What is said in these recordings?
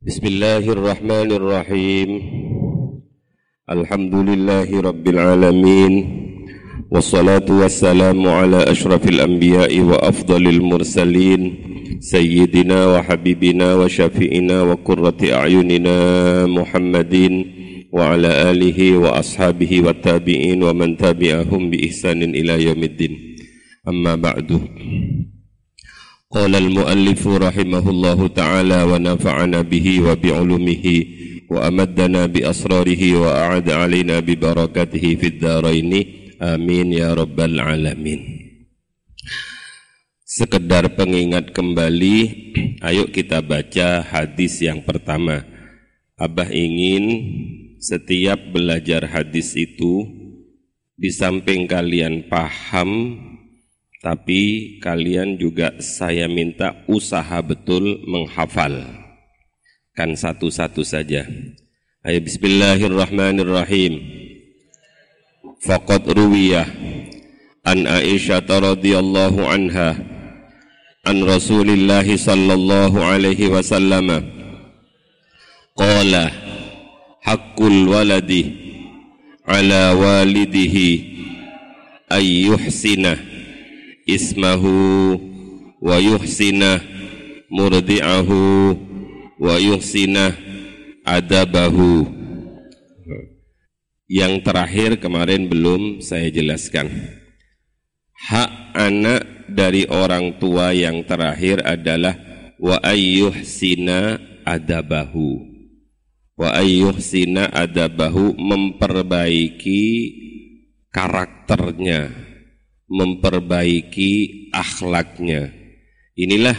بسم الله الرحمن الرحيم. الحمد لله رب العالمين. والصلاة والسلام على أشرف الأنبياء وأفضل المرسلين. سيدنا وحبيبنا وشفيئنا وقرة أعيننا محمد وعلى آله وأصحابه والتابعين ومن تبعهم بإحسان إلى يوم الدين. أما بعد. قال المؤلف رحمه الله تعالى ونفعنا به وبعلومه وأمدنا بأسراره وأعد علينا ببركاته في الدارين آمين يا رب العالمين Sekedar pengingat kembali, ayo kita baca hadis yang pertama. Abah ingin setiap belajar hadis itu, di samping kalian paham tapi kalian juga saya minta usaha betul menghafal. Kan satu-satu saja. Ayo bismillahirrahmanirrahim. Faqad ruwiyah an Aisyah radhiyallahu anha an Rasulillah sallallahu alaihi wasallam qala haqqul waladi ala walidihi ayyuhsinah ismahu wa yuhsina murdi'ahu wa yuhsina adabahu. Yang terakhir kemarin belum saya jelaskan. Hak anak dari orang tua yang terakhir adalah wa ayyuhsina adabahu. Wa ayyuhsina adabahu memperbaiki karakternya memperbaiki akhlaknya. Inilah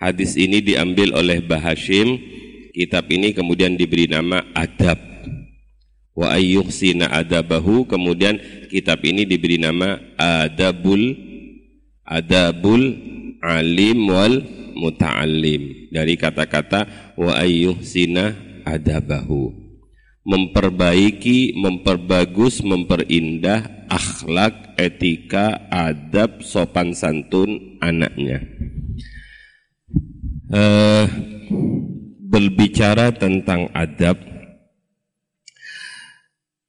hadis ini diambil oleh Bahashim. Kitab ini kemudian diberi nama Adab. Wa ayyuhsina adabahu. Kemudian kitab ini diberi nama Adabul Adabul Alim wal Muta'alim. Dari kata-kata wa ayyuhsina adabahu memperbaiki, memperbagus, memperindah akhlak, etika, adab, sopan santun anaknya. Uh, berbicara tentang adab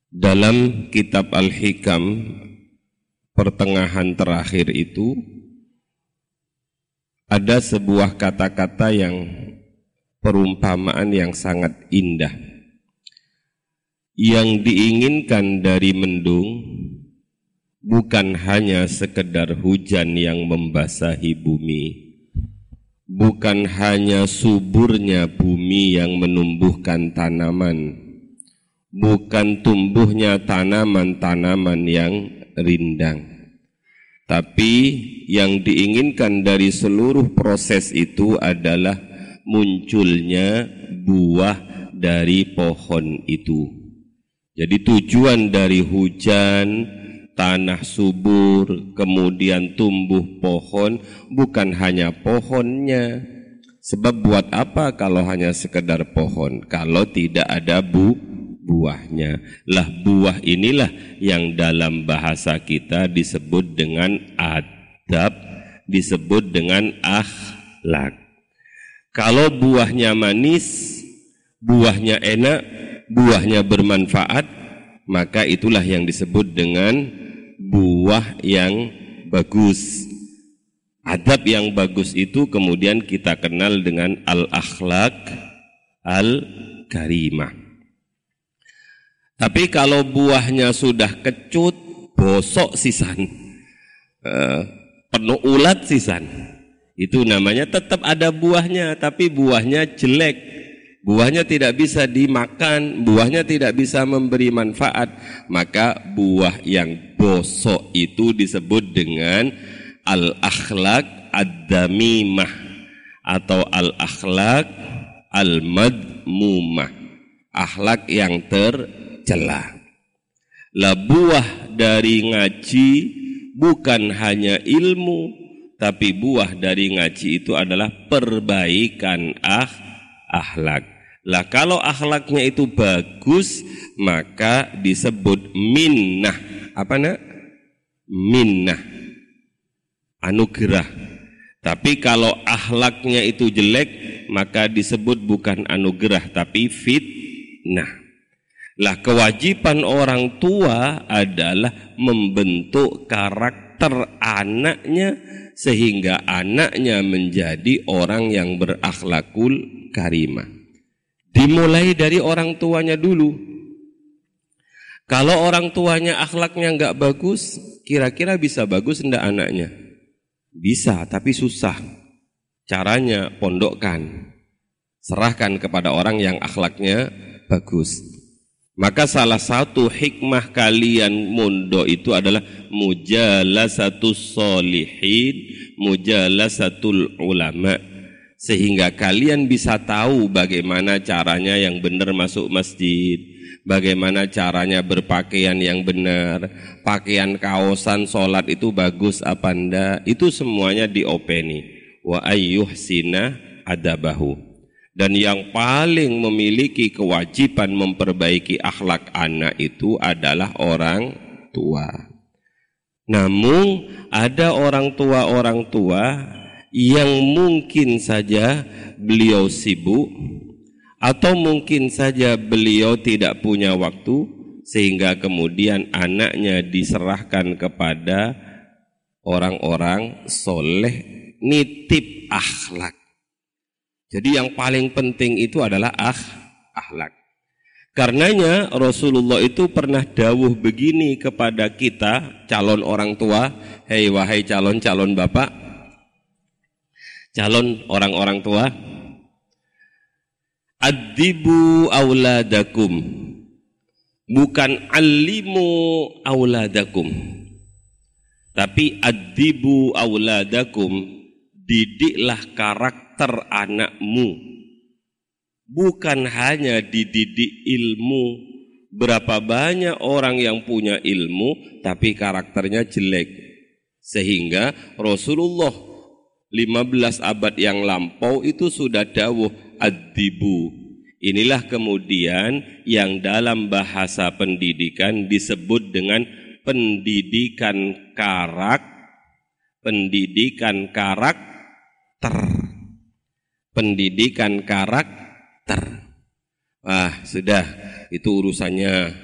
dalam kitab Al-Hikam pertengahan terakhir itu ada sebuah kata-kata yang perumpamaan yang sangat indah yang diinginkan dari mendung bukan hanya sekedar hujan yang membasahi bumi, bukan hanya suburnya bumi yang menumbuhkan tanaman, bukan tumbuhnya tanaman-tanaman yang rindang, tapi yang diinginkan dari seluruh proses itu adalah munculnya buah dari pohon itu. Jadi tujuan dari hujan, tanah subur, kemudian tumbuh pohon, bukan hanya pohonnya. Sebab buat apa kalau hanya sekedar pohon? Kalau tidak ada bu, buahnya. Lah buah inilah yang dalam bahasa kita disebut dengan adab, disebut dengan akhlak. Kalau buahnya manis, buahnya enak, buahnya bermanfaat, maka itulah yang disebut dengan buah yang bagus. Adab yang bagus itu kemudian kita kenal dengan al-akhlak al-karimah. Tapi kalau buahnya sudah kecut, bosok sisan, uh, penuh ulat sisan, itu namanya tetap ada buahnya, tapi buahnya jelek, buahnya tidak bisa dimakan, buahnya tidak bisa memberi manfaat, maka buah yang bosok itu disebut dengan al-akhlak ad-damimah atau al-akhlak al-madmumah, akhlak yang tercela. Lah buah dari ngaji bukan hanya ilmu, tapi buah dari ngaji itu adalah perbaikan ah, akhlak. Lah kalau akhlaknya itu bagus maka disebut minnah. Apa nak? Minnah. Anugerah. Tapi kalau ahlaknya itu jelek, maka disebut bukan anugerah tapi fitnah. Lah kewajiban orang tua adalah membentuk karakter anaknya sehingga anaknya menjadi orang yang berakhlakul karimah. Dimulai dari orang tuanya dulu. Kalau orang tuanya akhlaknya nggak bagus, kira-kira bisa bagus enggak anaknya? Bisa, tapi susah. Caranya pondokkan. Serahkan kepada orang yang akhlaknya bagus. Maka salah satu hikmah kalian mundo itu adalah satu solihin, satu ulama. Sehingga kalian bisa tahu bagaimana caranya yang benar masuk masjid, bagaimana caranya berpakaian yang benar, pakaian kaosan sholat itu bagus apa ndak, itu semuanya diopeni. Wa ayyuhsina adabahu. Dan yang paling memiliki kewajiban memperbaiki akhlak anak itu adalah orang tua. Namun ada orang tua-orang tua yang mungkin saja beliau sibuk atau mungkin saja beliau tidak punya waktu sehingga kemudian anaknya diserahkan kepada orang-orang soleh nitip akhlak. Jadi yang paling penting itu adalah ah, akhlak. Karenanya Rasulullah itu pernah dawuh begini kepada kita calon orang tua, hei wahai calon-calon bapak, calon orang-orang tua, Adibu auladakum. Bukan alimu auladakum. Tapi adibu auladakum didiklah karakter anakmu. Bukan hanya dididik ilmu. Berapa banyak orang yang punya ilmu tapi karakternya jelek. Sehingga Rasulullah 15 abad yang lampau itu sudah dawuh adibu. Inilah kemudian yang dalam bahasa pendidikan disebut dengan pendidikan karak, pendidikan karakter. Pendidikan karakter. Wah, sudah itu urusannya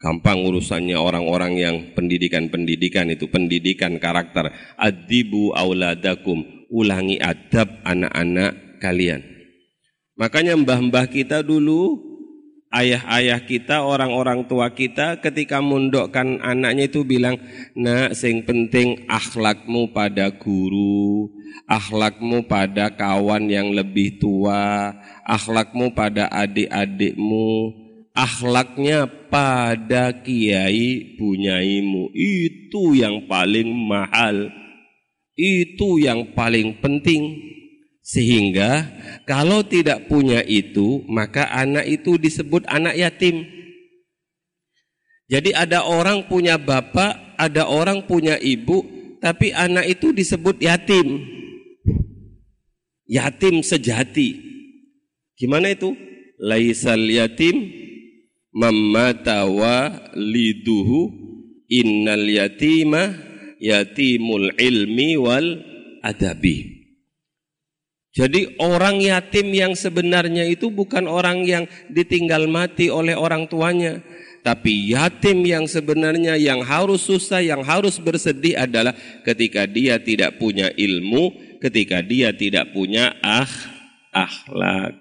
gampang urusannya orang-orang yang pendidikan-pendidikan itu pendidikan karakter. Adibu auladakum, ulangi adab anak-anak kalian. Makanya mbah-mbah kita dulu, ayah-ayah kita, orang-orang tua kita ketika mundokkan anaknya itu bilang, nak sing penting akhlakmu pada guru, akhlakmu pada kawan yang lebih tua, akhlakmu pada adik-adikmu, akhlaknya pada kiai bunyaimu. Itu yang paling mahal. Itu yang paling penting. Sehingga kalau tidak punya itu, maka anak itu disebut anak yatim. Jadi ada orang punya bapak, ada orang punya ibu, tapi anak itu disebut yatim. Yatim sejati. Gimana itu? Laisal yatim mamata wa liduhu innal yatima yatimul ilmi wal adabi. Jadi orang yatim yang sebenarnya itu bukan orang yang ditinggal mati oleh orang tuanya. Tapi yatim yang sebenarnya yang harus susah, yang harus bersedih adalah ketika dia tidak punya ilmu, ketika dia tidak punya ah, akhlak.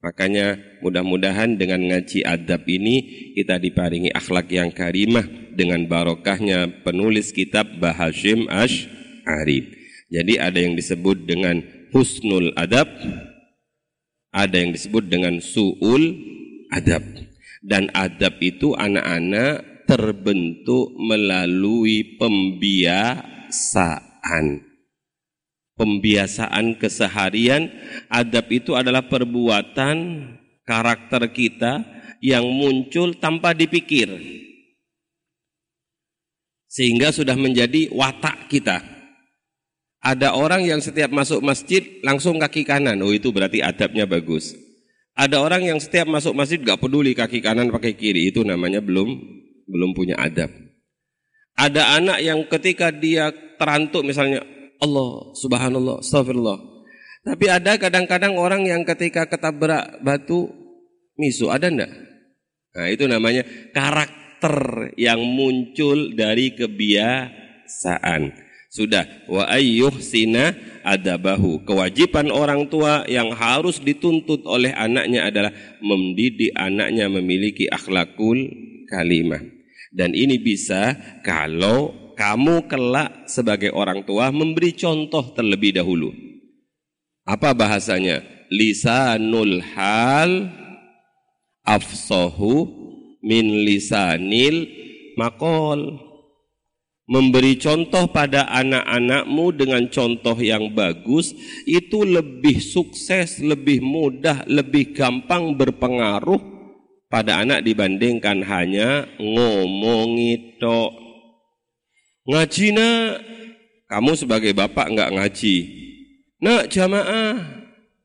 Makanya mudah-mudahan dengan ngaji adab ini kita diparingi akhlak yang karimah dengan barokahnya penulis kitab Bahashim Ash-Arif. Jadi ada yang disebut dengan husnul adab, ada yang disebut dengan su'ul adab. Dan adab itu anak-anak terbentuk melalui pembiasaan. Pembiasaan keseharian, adab itu adalah perbuatan karakter kita yang muncul tanpa dipikir. Sehingga sudah menjadi watak kita. Ada orang yang setiap masuk masjid langsung kaki kanan. Oh itu berarti adabnya bagus. Ada orang yang setiap masuk masjid gak peduli kaki kanan pakai kiri. Itu namanya belum belum punya adab. Ada anak yang ketika dia terantuk misalnya Allah, subhanallah, astagfirullah. Tapi ada kadang-kadang orang yang ketika ketabrak batu misu, ada enggak? Nah, itu namanya karakter yang muncul dari kebiasaan. Sudah wa ayyuh sina adabahu. Kewajiban orang tua yang harus dituntut oleh anaknya adalah mendidik anaknya memiliki akhlakul kalimah. Dan ini bisa kalau kamu kelak sebagai orang tua memberi contoh terlebih dahulu. Apa bahasanya? Lisanul hal afsahu min lisanil makol. Memberi contoh pada anak-anakmu dengan contoh yang bagus itu lebih sukses, lebih mudah, lebih gampang berpengaruh pada anak dibandingkan hanya ngomongi tok. Ngaji nak, kamu sebagai bapak enggak ngaji. Nak jamaah,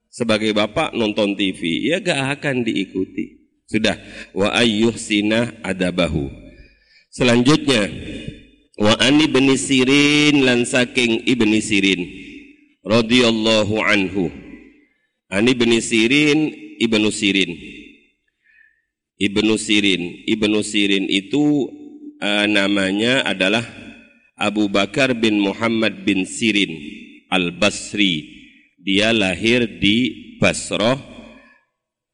sebagai bapak nonton TV, ya enggak akan diikuti. Sudah, wa ayyuh sinah adabahu. Selanjutnya, wa ani bin Sirin lan saking ibni Sirin radhiyallahu anhu. Ani bin Sirin ibnu Sirin. Ibnu Sirin, Ibnu Sirin itu uh, namanya adalah Abu Bakar bin Muhammad bin Sirin Al-Basri. Dia lahir di Basroh.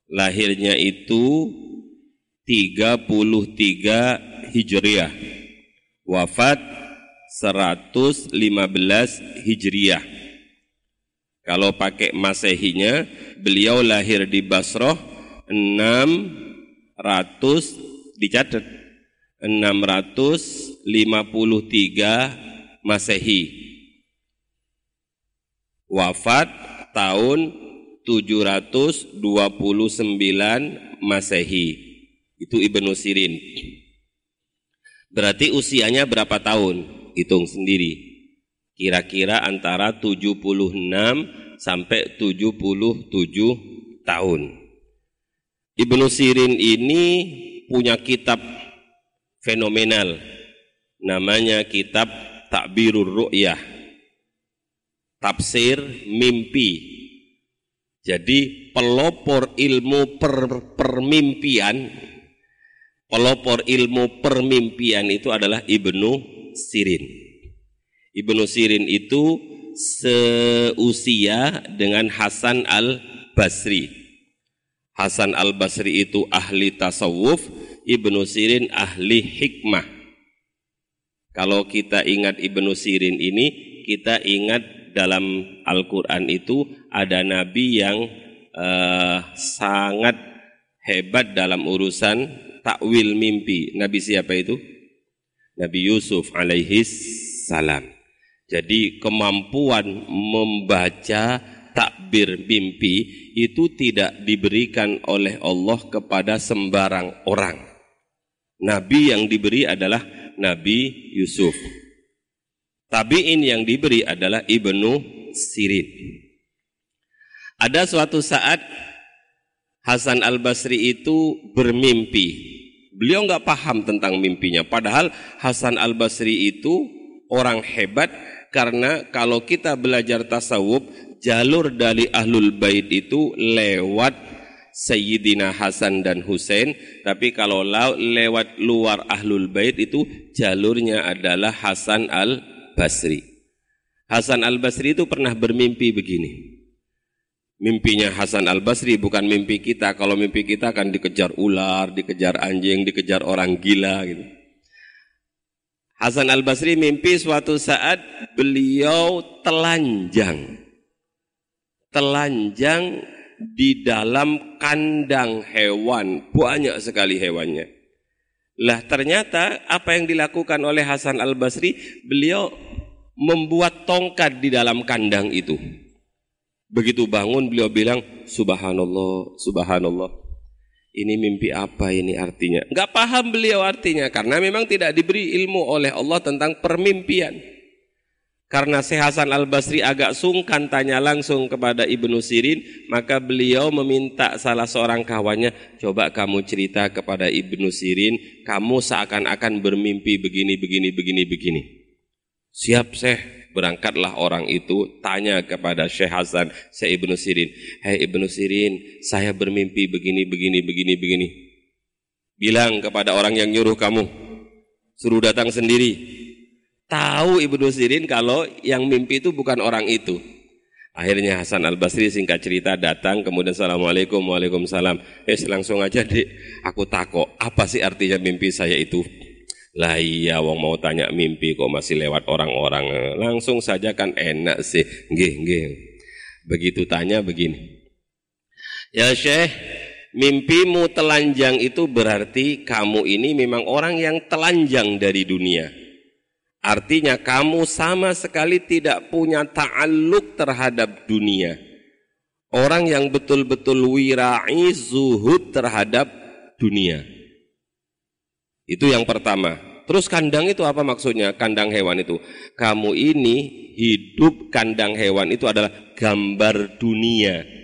Lahirnya itu 33 Hijriah. Wafat 115 Hijriah. Kalau pakai Masehinya, beliau lahir di Basroh 600 dicatat 653 Masehi. Wafat tahun 729 Masehi. Itu Ibnu Sirin. Berarti usianya berapa tahun? Hitung sendiri. Kira-kira antara 76 sampai 77 tahun. Ibnu Sirin ini punya kitab fenomenal namanya kitab Takbirur Ru'yah. Tafsir mimpi. Jadi pelopor ilmu per, permimpian pelopor ilmu permimpian itu adalah Ibnu Sirin. Ibnu Sirin itu seusia dengan Hasan al-Basri. Hasan al-Basri itu ahli tasawuf Ibnu Sirin ahli hikmah. Kalau kita ingat Ibnu Sirin ini, kita ingat dalam Al-Quran itu ada nabi yang uh, sangat hebat dalam urusan takwil mimpi. Nabi siapa itu? Nabi Yusuf alaihi salam. Jadi kemampuan membaca takbir mimpi itu tidak diberikan oleh Allah kepada sembarang orang. Nabi yang diberi adalah Nabi Yusuf. Tabi'in yang diberi adalah Ibnu Sirin. Ada suatu saat Hasan al-Basri itu bermimpi. Beliau nggak paham tentang mimpinya. Padahal Hasan al-Basri itu orang hebat karena kalau kita belajar tasawuf, jalur dari ahlul bait itu lewat Sayyidina Hasan dan Husain, tapi kalau lewat luar Ahlul Bait itu jalurnya adalah Hasan Al-Basri. Hasan Al-Basri itu pernah bermimpi begini. Mimpinya Hasan Al-Basri bukan mimpi kita. Kalau mimpi kita akan dikejar ular, dikejar anjing, dikejar orang gila gitu. Hasan Al-Basri mimpi suatu saat beliau telanjang. Telanjang di dalam kandang hewan. Banyak sekali hewannya. Lah ternyata apa yang dilakukan oleh Hasan Al-Basri, beliau membuat tongkat di dalam kandang itu. Begitu bangun beliau bilang, Subhanallah, Subhanallah. Ini mimpi apa ini artinya? Enggak paham beliau artinya karena memang tidak diberi ilmu oleh Allah tentang permimpian. Karena Syekh Hasan Al-Basri agak sungkan tanya langsung kepada Ibnu Sirin, maka beliau meminta salah seorang kawannya, coba kamu cerita kepada Ibnu Sirin, kamu seakan-akan bermimpi begini, begini, begini, begini. Siap Syekh, Berangkatlah orang itu tanya kepada Syekh Hasan, Syekh Ibnu Sirin. Hei Ibnu Sirin, saya bermimpi begini, begini, begini, begini. Bilang kepada orang yang nyuruh kamu, suruh datang sendiri. Tahu Ibnu Sirin kalau yang mimpi itu bukan orang itu. Akhirnya Hasan Al Basri singkat cerita datang kemudian assalamualaikum waalaikumsalam. Eh langsung aja dek, aku takut apa sih artinya mimpi saya itu? Lah iya wong mau tanya mimpi kok masih lewat orang-orang. Langsung saja kan enak sih. Nggih, nggih. Begitu tanya begini. Ya Syekh, mimpimu telanjang itu berarti kamu ini memang orang yang telanjang dari dunia. Artinya kamu sama sekali tidak punya ta'aluk terhadap dunia. Orang yang betul-betul wirai zuhud terhadap dunia. Itu yang pertama. Terus kandang itu apa maksudnya? Kandang hewan itu. Kamu ini hidup kandang hewan itu adalah gambar dunia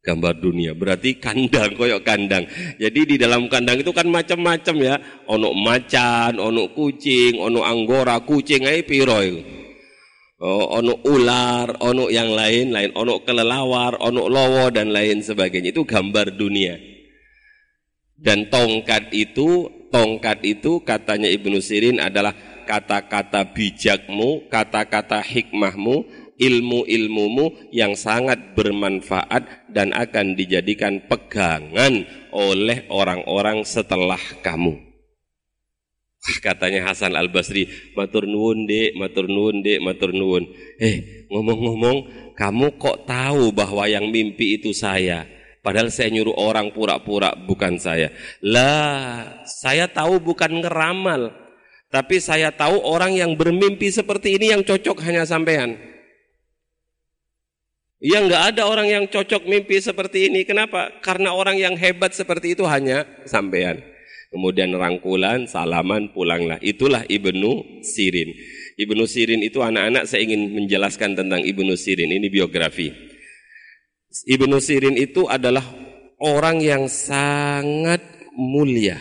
gambar dunia. Berarti kandang, koyok kandang. Jadi di dalam kandang itu kan macam-macam ya. Ono macan, ono kucing, ono anggora, kucing ae piro itu. Oh, ono ular, ono yang lain, lain ono kelelawar, ono lowo dan lain sebagainya. Itu gambar dunia. Dan tongkat itu, tongkat itu katanya Ibnu Sirin adalah kata-kata bijakmu, kata-kata hikmahmu, ilmu-ilmumu yang sangat bermanfaat dan akan dijadikan pegangan oleh orang-orang setelah kamu. Katanya Hasan Al Basri, matur nuwun dek, matur nuwun dek, matur nuwun. Eh, ngomong-ngomong, kamu kok tahu bahwa yang mimpi itu saya? Padahal saya nyuruh orang pura-pura bukan saya. Lah, saya tahu bukan ngeramal. Tapi saya tahu orang yang bermimpi seperti ini yang cocok hanya sampean. Ya nggak ada orang yang cocok mimpi seperti ini. Kenapa? Karena orang yang hebat seperti itu hanya sampean. Kemudian rangkulan, salaman, pulanglah. Itulah Ibnu Sirin. Ibnu Sirin itu anak-anak saya ingin menjelaskan tentang Ibnu Sirin. Ini biografi. Ibnu Sirin itu adalah orang yang sangat mulia.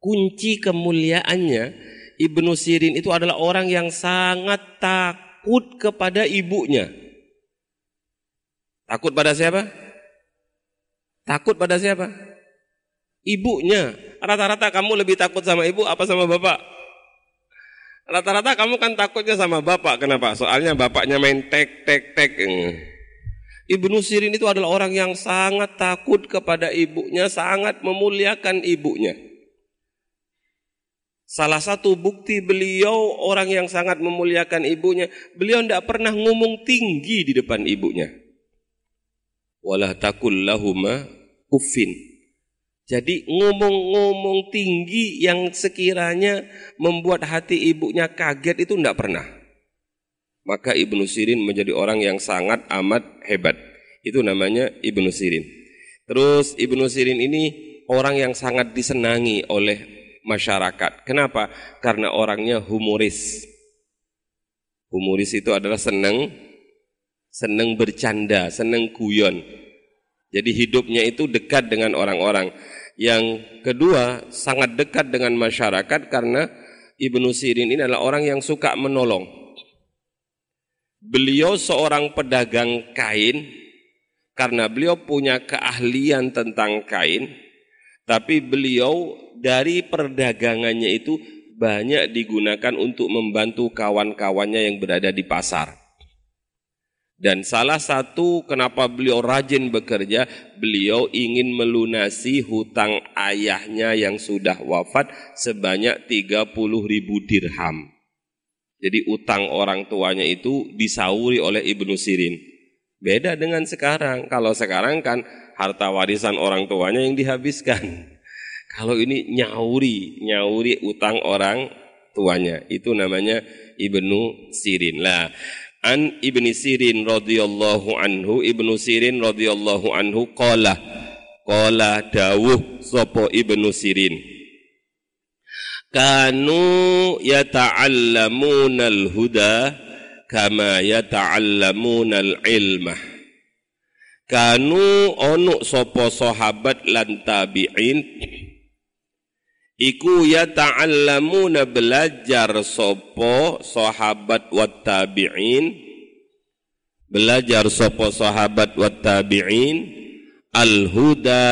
Kunci kemuliaannya Ibnu Sirin itu adalah orang yang sangat takut kepada ibunya. Takut pada siapa? Takut pada siapa? Ibunya. Rata-rata kamu lebih takut sama ibu apa sama bapak? Rata-rata kamu kan takutnya sama bapak. Kenapa? Soalnya bapaknya main tek tek tek. Ibnu Sirin itu adalah orang yang sangat takut kepada ibunya, sangat memuliakan ibunya. Salah satu bukti beliau orang yang sangat memuliakan ibunya, beliau tidak pernah ngomong tinggi di depan ibunya wala takul lahuma uffin. Jadi ngomong-ngomong tinggi yang sekiranya membuat hati ibunya kaget itu tidak pernah. Maka Ibnu Sirin menjadi orang yang sangat amat hebat. Itu namanya Ibnu Sirin. Terus Ibnu Sirin ini orang yang sangat disenangi oleh masyarakat. Kenapa? Karena orangnya humoris. Humoris itu adalah senang senang bercanda, senang guyon. Jadi hidupnya itu dekat dengan orang-orang. Yang kedua, sangat dekat dengan masyarakat karena Ibnu Sirin ini adalah orang yang suka menolong. Beliau seorang pedagang kain karena beliau punya keahlian tentang kain, tapi beliau dari perdagangannya itu banyak digunakan untuk membantu kawan-kawannya yang berada di pasar. Dan salah satu kenapa beliau rajin bekerja, beliau ingin melunasi hutang ayahnya yang sudah wafat sebanyak 30 ribu dirham. Jadi utang orang tuanya itu disauri oleh Ibnu Sirin. Beda dengan sekarang. Kalau sekarang kan harta warisan orang tuanya yang dihabiskan. Kalau ini nyauri, nyauri utang orang tuanya. Itu namanya Ibnu Sirin. Lah, an Ibni Sirin radhiyallahu anhu Ibnu Sirin radhiyallahu anhu qala qala dawuh sapa Ibnu Sirin kanu yata'allamuna al-huda kama yata'allamuna al-ilmah kanu ono sapa sahabat lan tabi'in. Iku ya ta'allamuna belajar sopo sahabat wa tabi'in. Belajar sopo sahabat wa tabi'in. Al huda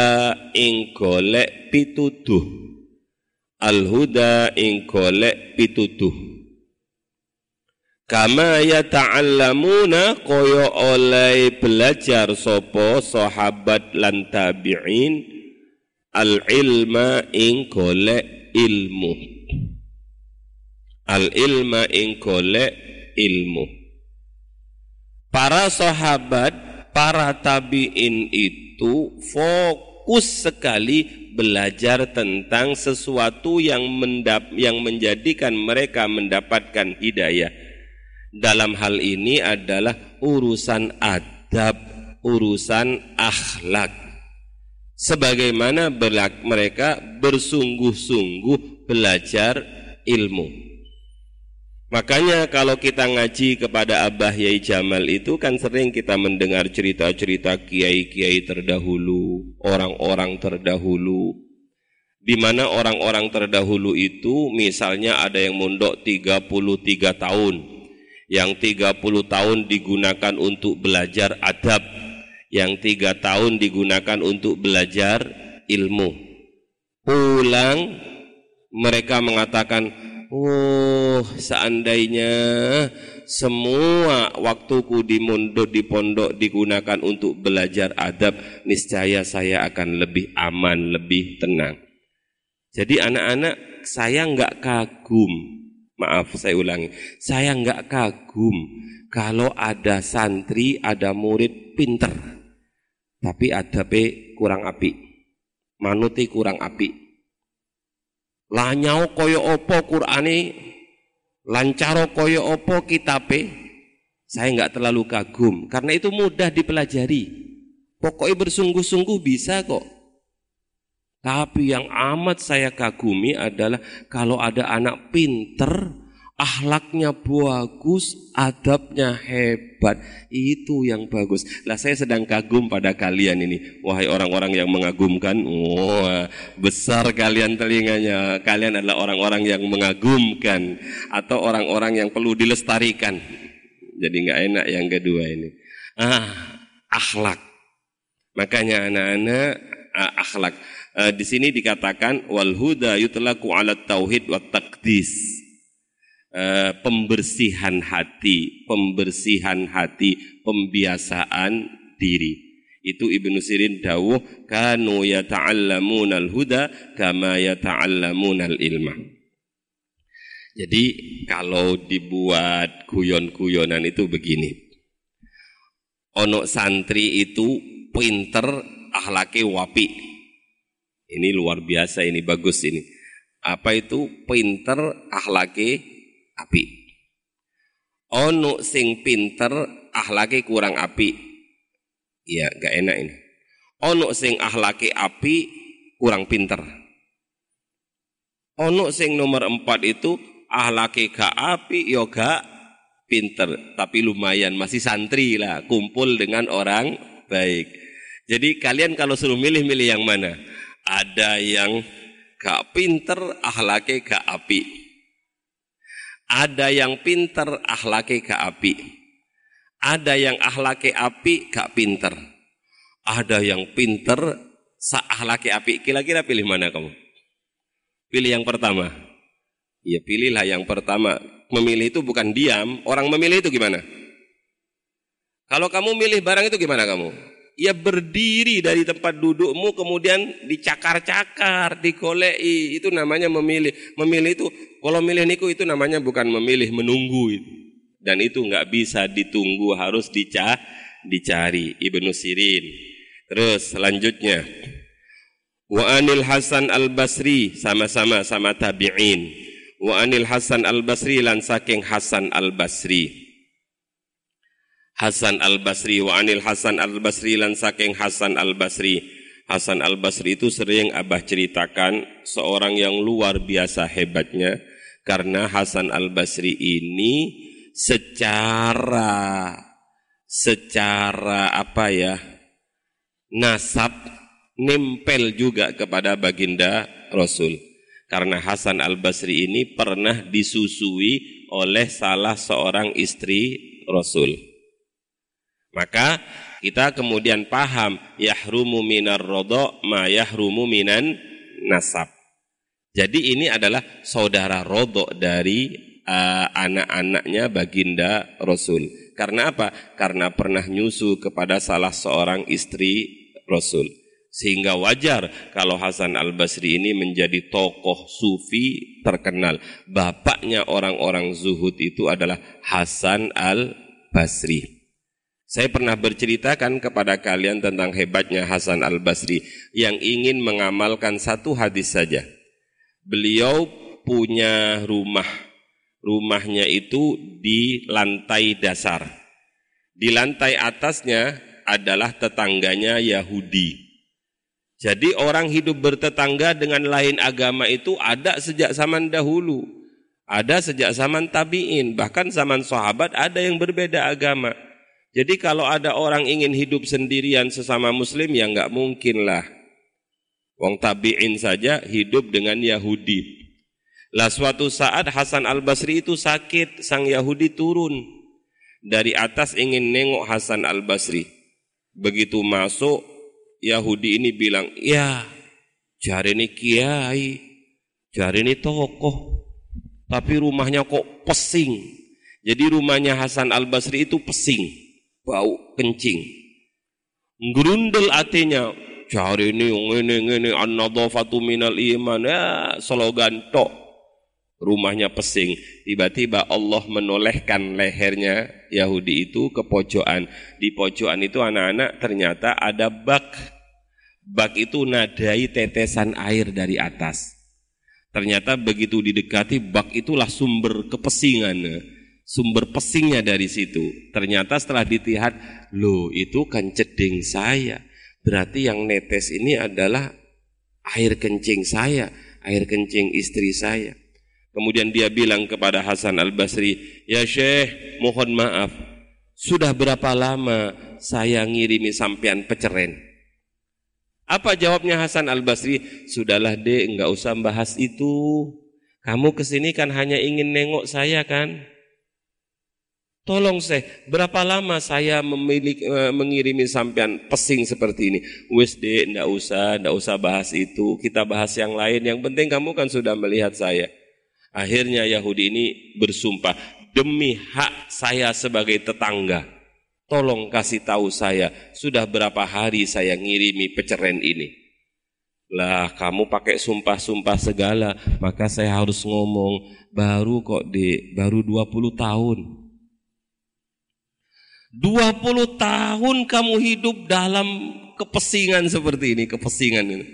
ing golek pituduh. Al huda ing golek pituduh kama ya ta'allamuna koyo oleh belajar sopo sahabat lan tabi'in al ilma ing golek ilmu. Al ilma ing golek ilmu. Para sahabat para tabiin itu fokus sekali belajar tentang sesuatu yang mendap yang menjadikan mereka mendapatkan hidayah dalam hal ini adalah urusan adab urusan akhlak sebagaimana mereka bersungguh-sungguh belajar ilmu. Makanya kalau kita ngaji kepada Abah Yai Jamal itu kan sering kita mendengar cerita-cerita kiai-kiai terdahulu, orang-orang terdahulu. Di mana orang-orang terdahulu itu misalnya ada yang mondok 33 tahun, yang 30 tahun digunakan untuk belajar adab, yang tiga tahun digunakan untuk belajar ilmu. Pulang mereka mengatakan, oh seandainya semua waktuku di mondok di pondok digunakan untuk belajar adab, niscaya saya akan lebih aman, lebih tenang. Jadi anak-anak saya nggak kagum, maaf saya ulangi, saya nggak kagum kalau ada santri, ada murid pinter. Tapi adabe kurang api manuti kurang api lanyau koyo opo Qur'ani lancaro koyo opo kitabe? Saya nggak terlalu kagum. Karena itu mudah dipelajari. Pokoknya bersungguh-sungguh bisa kok tapi yang amat saya kagumi adalah kalau ada anak pinter Ahlaknya bagus, adabnya hebat. Itu yang bagus. Lah saya sedang kagum pada kalian ini. Wahai orang-orang yang mengagumkan. Wah, besar kalian telinganya. Kalian adalah orang-orang yang mengagumkan. Atau orang-orang yang perlu dilestarikan. Jadi nggak enak yang kedua ini. Ah, akhlak. Makanya anak-anak ah, akhlak. Uh, di sini dikatakan wal huda yutlaku ala tauhid wa taqdis Eh, pembersihan hati, pembersihan hati, pembiasaan diri. Itu Ibnu Sirin dawuh kanu yata'allamuna al-huda kama yata'allamuna al-ilma. Jadi kalau dibuat guyon-guyonan itu begini. Ono santri itu pinter ahlake wapi. Ini luar biasa ini bagus ini. Apa itu pinter ahlake api. Ono sing pinter ahlake kurang api. Iya, gak enak ini. Ono sing ahlake api kurang pinter. Ono sing nomor empat itu ahlake gak api, yo gak pinter. Tapi lumayan, masih santri lah, kumpul dengan orang baik. Jadi kalian kalau suruh milih-milih yang mana? Ada yang gak pinter, ahlake gak api. Ada yang pinter ahlake ke api. Ada yang ahlake api gak pinter. Ada yang pinter sa ahlake api. Kira-kira pilih mana kamu? Pilih yang pertama. Ya pilihlah yang pertama. Memilih itu bukan diam. Orang memilih itu gimana? Kalau kamu milih barang itu gimana kamu? Ya berdiri dari tempat dudukmu kemudian dicakar-cakar, digolei. Itu namanya memilih. Memilih itu kalau milih niku itu namanya bukan memilih, menunggu itu. Dan itu nggak bisa ditunggu, harus dica dicari. Ibnu Sirin. Terus selanjutnya. Wa anil Hasan al Basri sama-sama sama tabi'in. Wa anil Hasan al Basri lan saking Hasan al Basri. Hasan al Basri wa anil Hasan al Basri lan saking Hasan al Basri. Hasan al Basri itu sering abah ceritakan seorang yang luar biasa hebatnya karena Hasan Al-Basri ini secara secara apa ya nasab nempel juga kepada baginda Rasul. Karena Hasan al-Basri ini pernah disusui oleh salah seorang istri Rasul. Maka kita kemudian paham yahrumu minar rodo ma yahrumu minan nasab. Jadi ini adalah saudara rodo dari uh, anak-anaknya baginda Rasul. Karena apa? Karena pernah nyusu kepada salah seorang istri Rasul. Sehingga wajar kalau Hasan al-Basri ini menjadi tokoh sufi terkenal. Bapaknya orang-orang zuhud itu adalah Hasan al-Basri. Saya pernah berceritakan kepada kalian tentang hebatnya Hasan al-Basri yang ingin mengamalkan satu hadis saja. Beliau punya rumah. Rumahnya itu di lantai dasar. Di lantai atasnya adalah tetangganya Yahudi. Jadi orang hidup bertetangga dengan lain agama itu ada sejak zaman dahulu. Ada sejak zaman tabi'in, bahkan zaman sahabat ada yang berbeda agama. Jadi kalau ada orang ingin hidup sendirian sesama muslim ya nggak mungkin lah. Wong tabi'in saja hidup dengan Yahudi. Lah suatu saat Hasan al-Basri itu sakit, sang Yahudi turun. Dari atas ingin nengok Hasan al-Basri. Begitu masuk, Yahudi ini bilang, ya cari ini kiai, cari ini tokoh, tapi rumahnya kok pesing. Jadi rumahnya Hasan Al Basri itu pesing, bau kencing. Grundel artinya, cari ini, ini, ini, an-nadhafatu minal iman, ya slogan tok rumahnya pesing. Tiba-tiba Allah menolehkan lehernya Yahudi itu ke pojokan. Di pojokan itu anak-anak ternyata ada bak. Bak itu nadai tetesan air dari atas. Ternyata begitu didekati bak itulah sumber kepesingan. Sumber pesingnya dari situ. Ternyata setelah dilihat, loh itu kan ceding saya. Berarti yang netes ini adalah air kencing saya, air kencing istri saya. Kemudian dia bilang kepada Hasan al-Basri, Ya Syekh, mohon maaf, sudah berapa lama saya ngirimi sampean peceren? Apa jawabnya Hasan al-Basri? Sudahlah dek, enggak usah bahas itu. Kamu ke sini kan hanya ingin nengok saya kan? Tolong saya, berapa lama saya memiliki, eh, mengirimi sampean pesing seperti ini? Wes dek, enggak usah, enggak usah bahas itu. Kita bahas yang lain. Yang penting kamu kan sudah melihat saya. Akhirnya Yahudi ini bersumpah, demi hak saya sebagai tetangga, tolong kasih tahu saya, sudah berapa hari saya ngirimi peceren ini. Lah kamu pakai sumpah-sumpah segala, maka saya harus ngomong, baru kok di, baru 20 tahun. 20 tahun kamu hidup dalam kepesingan seperti ini, kepesingan ini.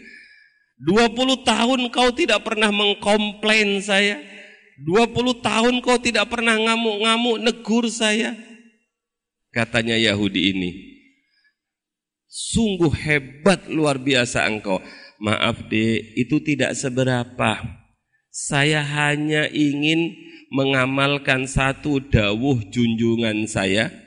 20 tahun kau tidak pernah mengkomplain saya. 20 tahun kau tidak pernah ngamuk-ngamuk negur saya. Katanya Yahudi ini. Sungguh hebat luar biasa engkau. Maaf deh, itu tidak seberapa. Saya hanya ingin mengamalkan satu dawuh junjungan saya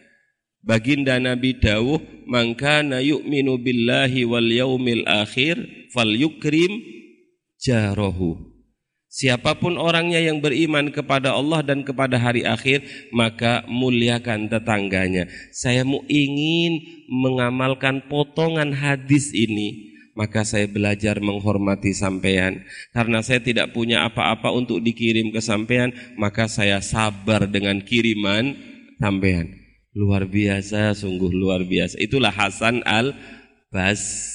Baginda Nabi dawuh, "Mangkana yu'minu billahi wal yaumil akhir falyukrim jarahu." Siapa pun orangnya yang beriman kepada Allah dan kepada hari akhir, maka muliakan tetangganya. Saya mau ingin mengamalkan potongan hadis ini, maka saya belajar menghormati sampean. Karena saya tidak punya apa-apa untuk dikirim ke sampean, maka saya sabar dengan kiriman sampean. Luar biasa, sungguh luar biasa. Itulah Hasan al-Basri.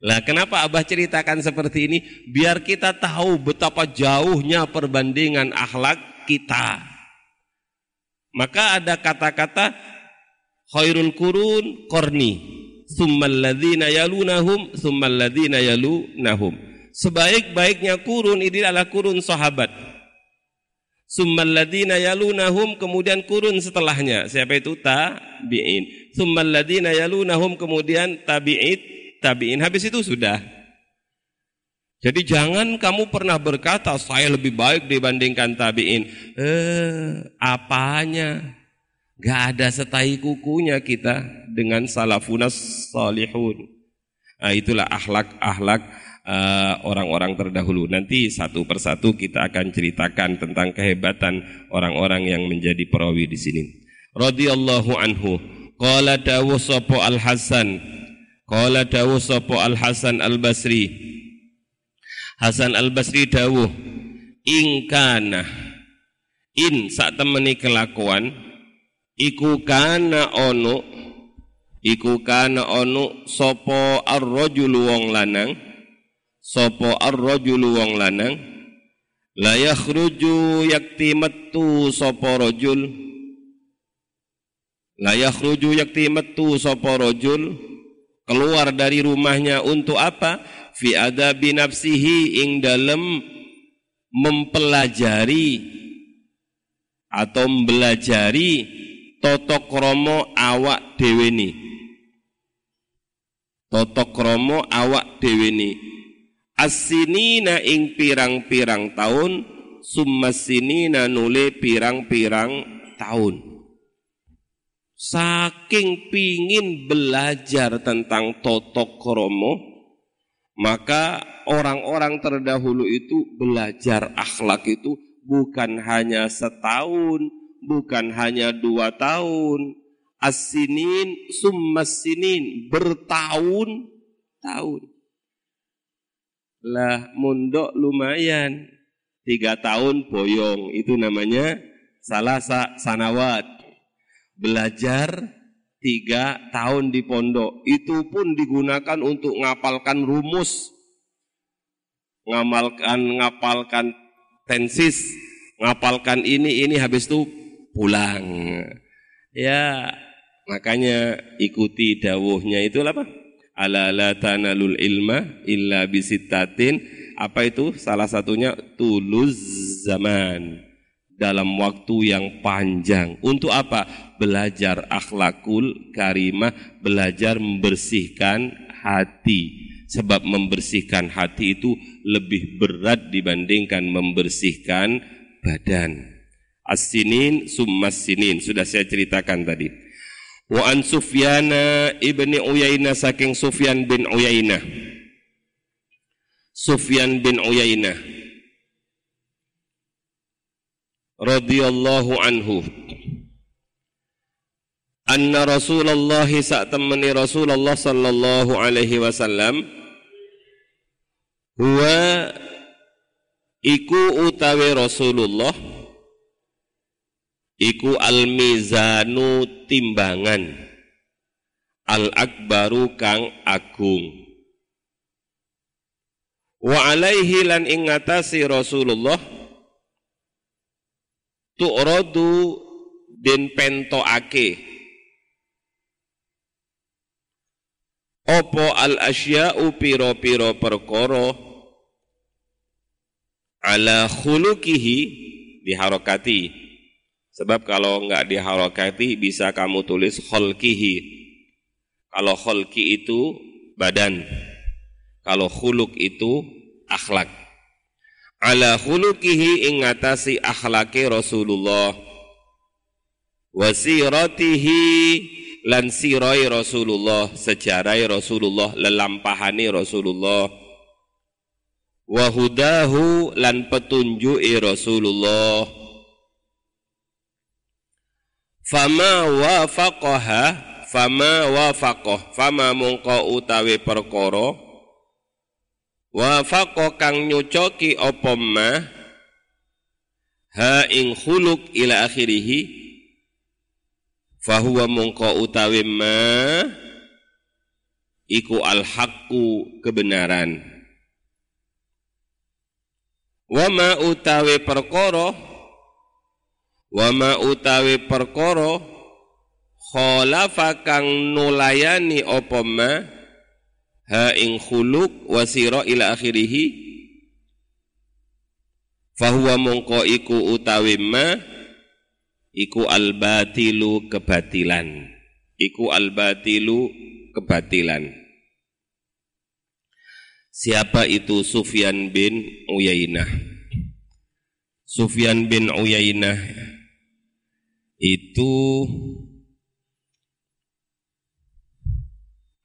Lah kenapa Abah ceritakan seperti ini? Biar kita tahu betapa jauhnya perbandingan akhlak kita. Maka ada kata-kata khairul kurun korni. Summal ladzina yalunahum summal ladzina yalunahum. Sebaik-baiknya kurun ini adalah kurun sahabat. Summal ladina yalunahum kemudian kurun setelahnya. Siapa itu? Tabi'in. Summal ladina yalunahum kemudian tabi'it, tabi'in. Habis itu sudah. Jadi jangan kamu pernah berkata saya lebih baik dibandingkan tabi'in. Eh, apanya? Gak ada setai kukunya kita dengan salafunas salihun. Nah, itulah akhlak-akhlak eh, orang-orang uh, terdahulu. Nanti satu persatu kita akan ceritakan tentang kehebatan orang-orang yang menjadi perawi di sini. Radhiyallahu anhu. Qala dawuh sapa Al Hasan. Qala dawuh sapa Al Hasan Al Basri. Hasan Al Basri dawuh ingkana in sak temeni kelakuan iku kana ono iku kana ono sapa ar-rajulu wong lanang sapa ar-rajulu wong lanang? La yakhruju yakti metu sapa rajul? La yakhruju yakti metu sapa rajul? Keluar dari rumahnya untuk apa? Fi adabi nafsihi ing dalem mempelajari atau belajari toto kromo awak deweni toto kromo awak deweni asinina ing pirang-pirang tahun summasinina nule pirang-pirang tahun saking pingin belajar tentang toto kromo maka orang-orang terdahulu itu belajar akhlak itu bukan hanya setahun, bukan hanya dua tahun, asinin summasinin bertahun-tahun. Lah mundok lumayan, tiga tahun boyong, itu namanya salah sanawat. Belajar tiga tahun di pondok, itu pun digunakan untuk ngapalkan rumus, ngamalkan ngapalkan tensis ngapalkan ini ini habis itu pulang. Ya makanya ikuti dawuhnya. Itu apa ala la tanalul ilma illa bisittatin apa itu? Salah satunya tuluz zaman. Dalam waktu yang panjang. Untuk apa? Belajar akhlakul karimah. Belajar membersihkan hati. Sebab membersihkan hati itu lebih berat dibandingkan membersihkan badan. As-sinin summas sinin. Sudah saya ceritakan tadi. Wa an Sufyana ibni Uyainah saking Sufyan bin Uyainah. Sufyan bin Uyainah radhiyallahu anhu anna Rasulullah saat temani Rasulullah sallallahu alaihi wasallam Huwa iku utawi Rasulullah iku al-mizanu timbangan. Al-akbaru kang agung. Wa alaihi lan ingatasi Rasulullah tu'radu den pentoake opo al asya'u piro-piro perkara ala khulukihi diharokati. Sebab kalau enggak diharokati bisa kamu tulis kholkihi. Kalau kholki itu badan. Kalau khuluk itu akhlak. Ala khulukihi ingatasi akhlaki Rasulullah. Wasiratihi lan sirai Rasulullah. Sejarai Rasulullah. Lelampahani Rasulullah wa hudahu lan petunjuki Rasulullah fama wafaqaha fama wafaqah fama mungko utawi perkara wafaqa kang nyucoki apa ma ha ing khuluq ila akhirih fahuwa mungko utawi ma iku al kebenaran. Wama utawi perkara Wama utawi perkara khalafa kang nulayani apa ma ha ing khuluq wasira ila akhirih fahuwa mongko iku utawi ma iku albatilu kebatilan iku albatilu kebatilan Siapa itu Sufyan bin Uyainah? Sufyan bin Uyainah itu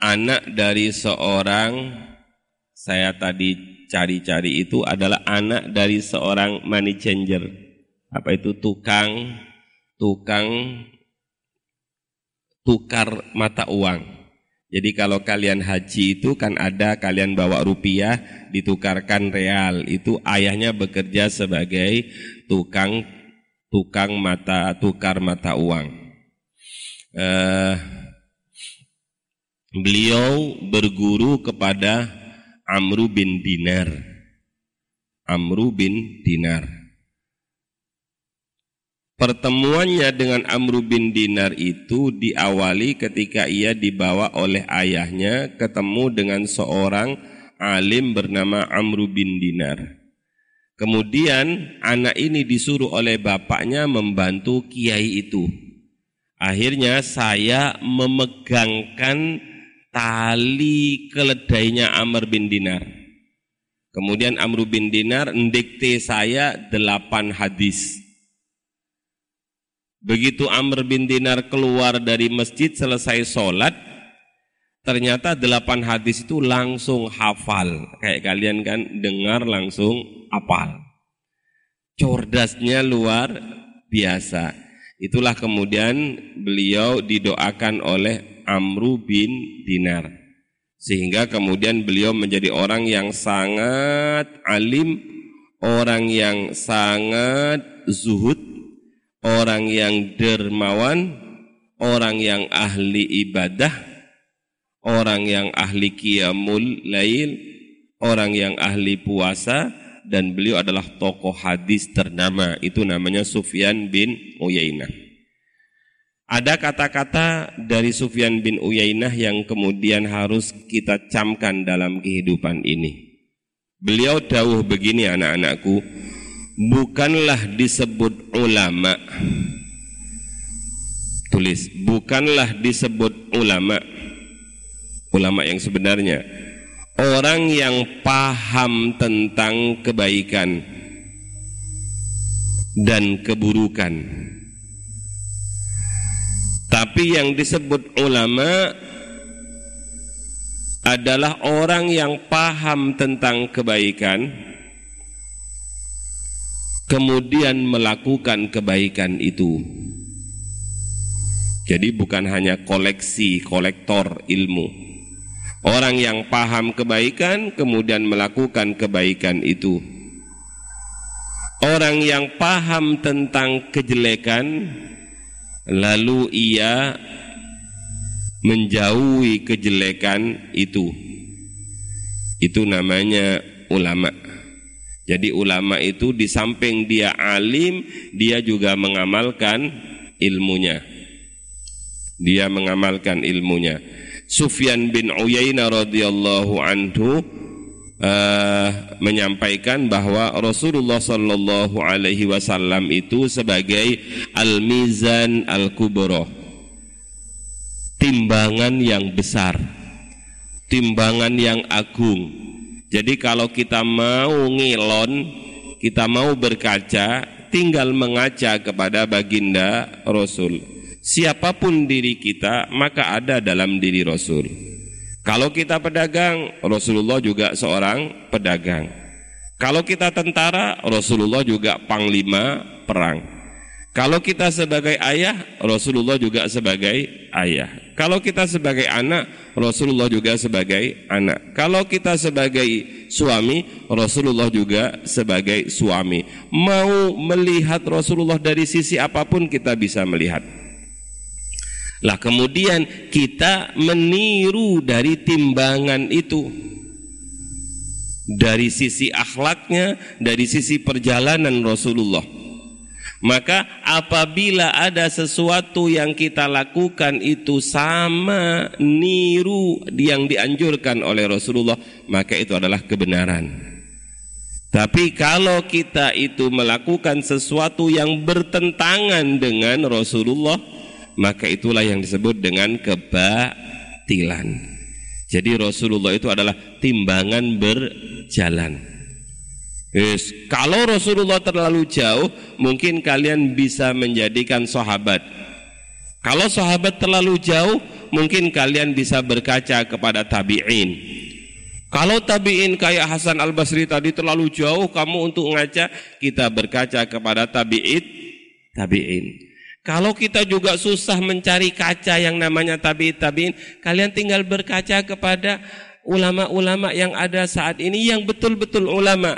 anak dari seorang saya tadi cari-cari itu adalah anak dari seorang money changer. Apa itu tukang tukang tukar mata uang. Jadi kalau kalian haji itu kan ada kalian bawa rupiah ditukarkan real. Itu ayahnya bekerja sebagai tukang tukang mata tukar mata uang. Uh, beliau berguru kepada Amru bin Dinar. Amru bin Dinar. Pertemuannya dengan Amru bin Dinar itu diawali ketika ia dibawa oleh ayahnya ketemu dengan seorang alim bernama Amru bin Dinar. Kemudian anak ini disuruh oleh bapaknya membantu kiai itu. Akhirnya saya memegangkan tali keledainya Amr bin Dinar. Kemudian Amr bin Dinar mendikte saya delapan hadis. Begitu Amr bin Dinar keluar dari masjid selesai sholat, ternyata delapan hadis itu langsung hafal. Kayak kalian kan dengar langsung hafal. Cordasnya luar biasa. Itulah kemudian beliau didoakan oleh Amru bin Dinar. Sehingga kemudian beliau menjadi orang yang sangat alim, orang yang sangat zuhud, orang yang dermawan, orang yang ahli ibadah, orang yang ahli qiyamul lail, orang yang ahli puasa, dan beliau adalah tokoh hadis ternama. Itu namanya Sufyan bin Uyainah. Ada kata-kata dari Sufyan bin Uyainah yang kemudian harus kita camkan dalam kehidupan ini. Beliau dawuh begini anak-anakku, bukanlah disebut ulama. Tulis, bukanlah disebut ulama. Ulama yang sebenarnya orang yang paham tentang kebaikan dan keburukan tapi yang disebut ulama adalah orang yang paham tentang kebaikan kemudian melakukan kebaikan itu. Jadi bukan hanya koleksi, kolektor ilmu. Orang yang paham kebaikan kemudian melakukan kebaikan itu. Orang yang paham tentang kejelekan lalu ia menjauhi kejelekan itu. Itu namanya ulama. Jadi ulama itu di samping dia alim dia juga mengamalkan ilmunya. Dia mengamalkan ilmunya Sufyan bin Uyainah radhiyallahu anhu uh, menyampaikan bahwa Rasulullah Shallallahu Alaihi Wasallam itu sebagai al-mizan al-kubro, timbangan yang besar, timbangan yang agung. Jadi kalau kita mau ngilon, kita mau berkaca, tinggal mengaca kepada baginda Rasul. Siapa pun diri kita, maka ada dalam diri Rasul. Kalau kita pedagang, Rasulullah juga seorang pedagang. Kalau kita tentara, Rasulullah juga panglima perang. Kalau kita sebagai ayah, Rasulullah juga sebagai ayah. Kalau kita sebagai anak, Rasulullah juga sebagai anak. Kalau kita sebagai suami, Rasulullah juga sebagai suami. Mau melihat Rasulullah dari sisi apa pun kita bisa melihat. Lah kemudian kita meniru dari timbangan itu. Dari sisi akhlaknya, dari sisi perjalanan Rasulullah. Maka apabila ada sesuatu yang kita lakukan itu sama niru yang dianjurkan oleh Rasulullah, maka itu adalah kebenaran. Tapi kalau kita itu melakukan sesuatu yang bertentangan dengan Rasulullah, maka itulah yang disebut dengan kebatilan. Jadi Rasulullah itu adalah timbangan berjalan. Yes. Kalau Rasulullah terlalu jauh, mungkin kalian bisa menjadikan sahabat. Kalau sahabat terlalu jauh, mungkin kalian bisa berkaca kepada tabi'in. Kalau tabiin kayak Hasan Al Basri tadi terlalu jauh kamu untuk ngaca, kita berkaca kepada tabiit tabiin. Kalau kita juga susah mencari kaca yang namanya tabiit tabiin, kalian tinggal berkaca kepada ulama-ulama yang ada saat ini yang betul-betul ulama.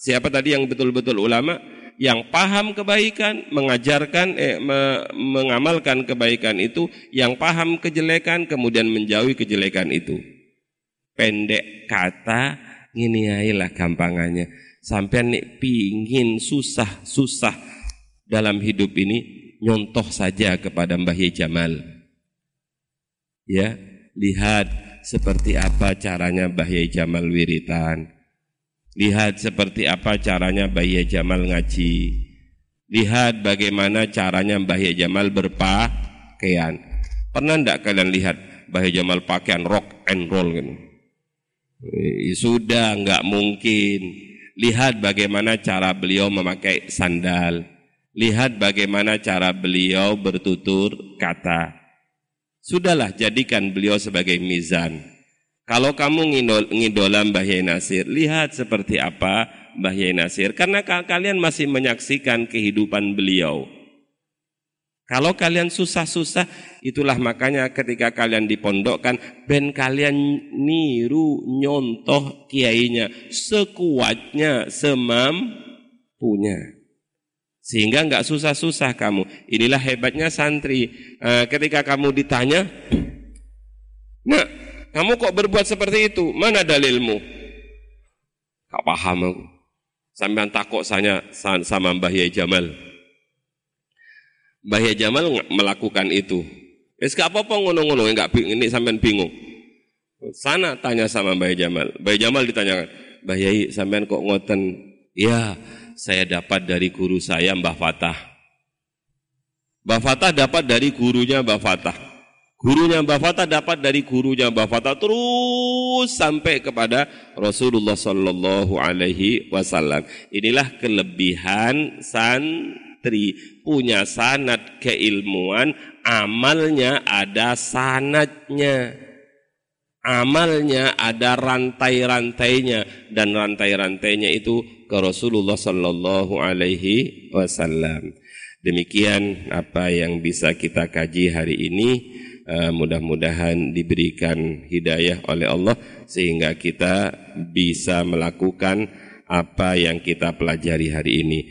Siapa tadi yang betul-betul ulama? Yang paham kebaikan, mengajarkan, eh, me, mengamalkan kebaikan itu, yang paham kejelekan, kemudian menjauhi kejelekan itu pendek kata ngini lah gampangannya sampai nih pingin susah-susah dalam hidup ini nyontoh saja kepada Mbah Ye Jamal. Ya lihat seperti apa caranya Mbah Ye Jamal wiritan. Lihat seperti apa caranya Mbah Ye Jamal ngaji. Lihat bagaimana caranya Mbah Ye Jamal berpakaian. Pernah ndak kalian lihat Mbah Ye Jamal pakaian rock and roll gitu sudah nggak mungkin. Lihat bagaimana cara beliau memakai sandal. Lihat bagaimana cara beliau bertutur kata. Sudahlah jadikan beliau sebagai mizan. Kalau kamu ngidol, ngidola Mbah Yai Nasir, lihat seperti apa Mbah Yai Nasir. Karena kalian masih menyaksikan kehidupan beliau. Kalau kalian susah-susah, itulah makanya ketika kalian dipondokkan, ben kalian niru nyontoh kiainya sekuatnya, semampunya. Sehingga nggak susah-susah kamu. Inilah hebatnya santri. E, ketika kamu ditanya, nah kamu kok berbuat seperti itu? Mana dalilmu? Gak paham aku. Sampai takut saya sama Mbah Yai Jamal. Mbah Jamal melakukan itu. Wis gak apa-apa ngono-ngono, enggak ini sampean bingung. Sana tanya sama Mbah Jamal. Mbah Jamal ditanyakan, Mbah Yai sampean kok ngoten? Ya, saya dapat dari guru saya Mbah Fatah. Mbah Fatah dapat dari gurunya Mbah Fatah. Gurunya Mbah Fatah dapat dari gurunya Mbah Fatah terus sampai kepada Rasulullah Sallallahu Alaihi Wasallam. Inilah kelebihan san santri punya sanat keilmuan, amalnya ada sanatnya. Amalnya ada rantai-rantainya dan rantai-rantainya itu ke Rasulullah sallallahu alaihi wasallam. Demikian apa yang bisa kita kaji hari ini. Uh, mudah-mudahan diberikan hidayah oleh Allah sehingga kita bisa melakukan apa yang kita pelajari hari ini.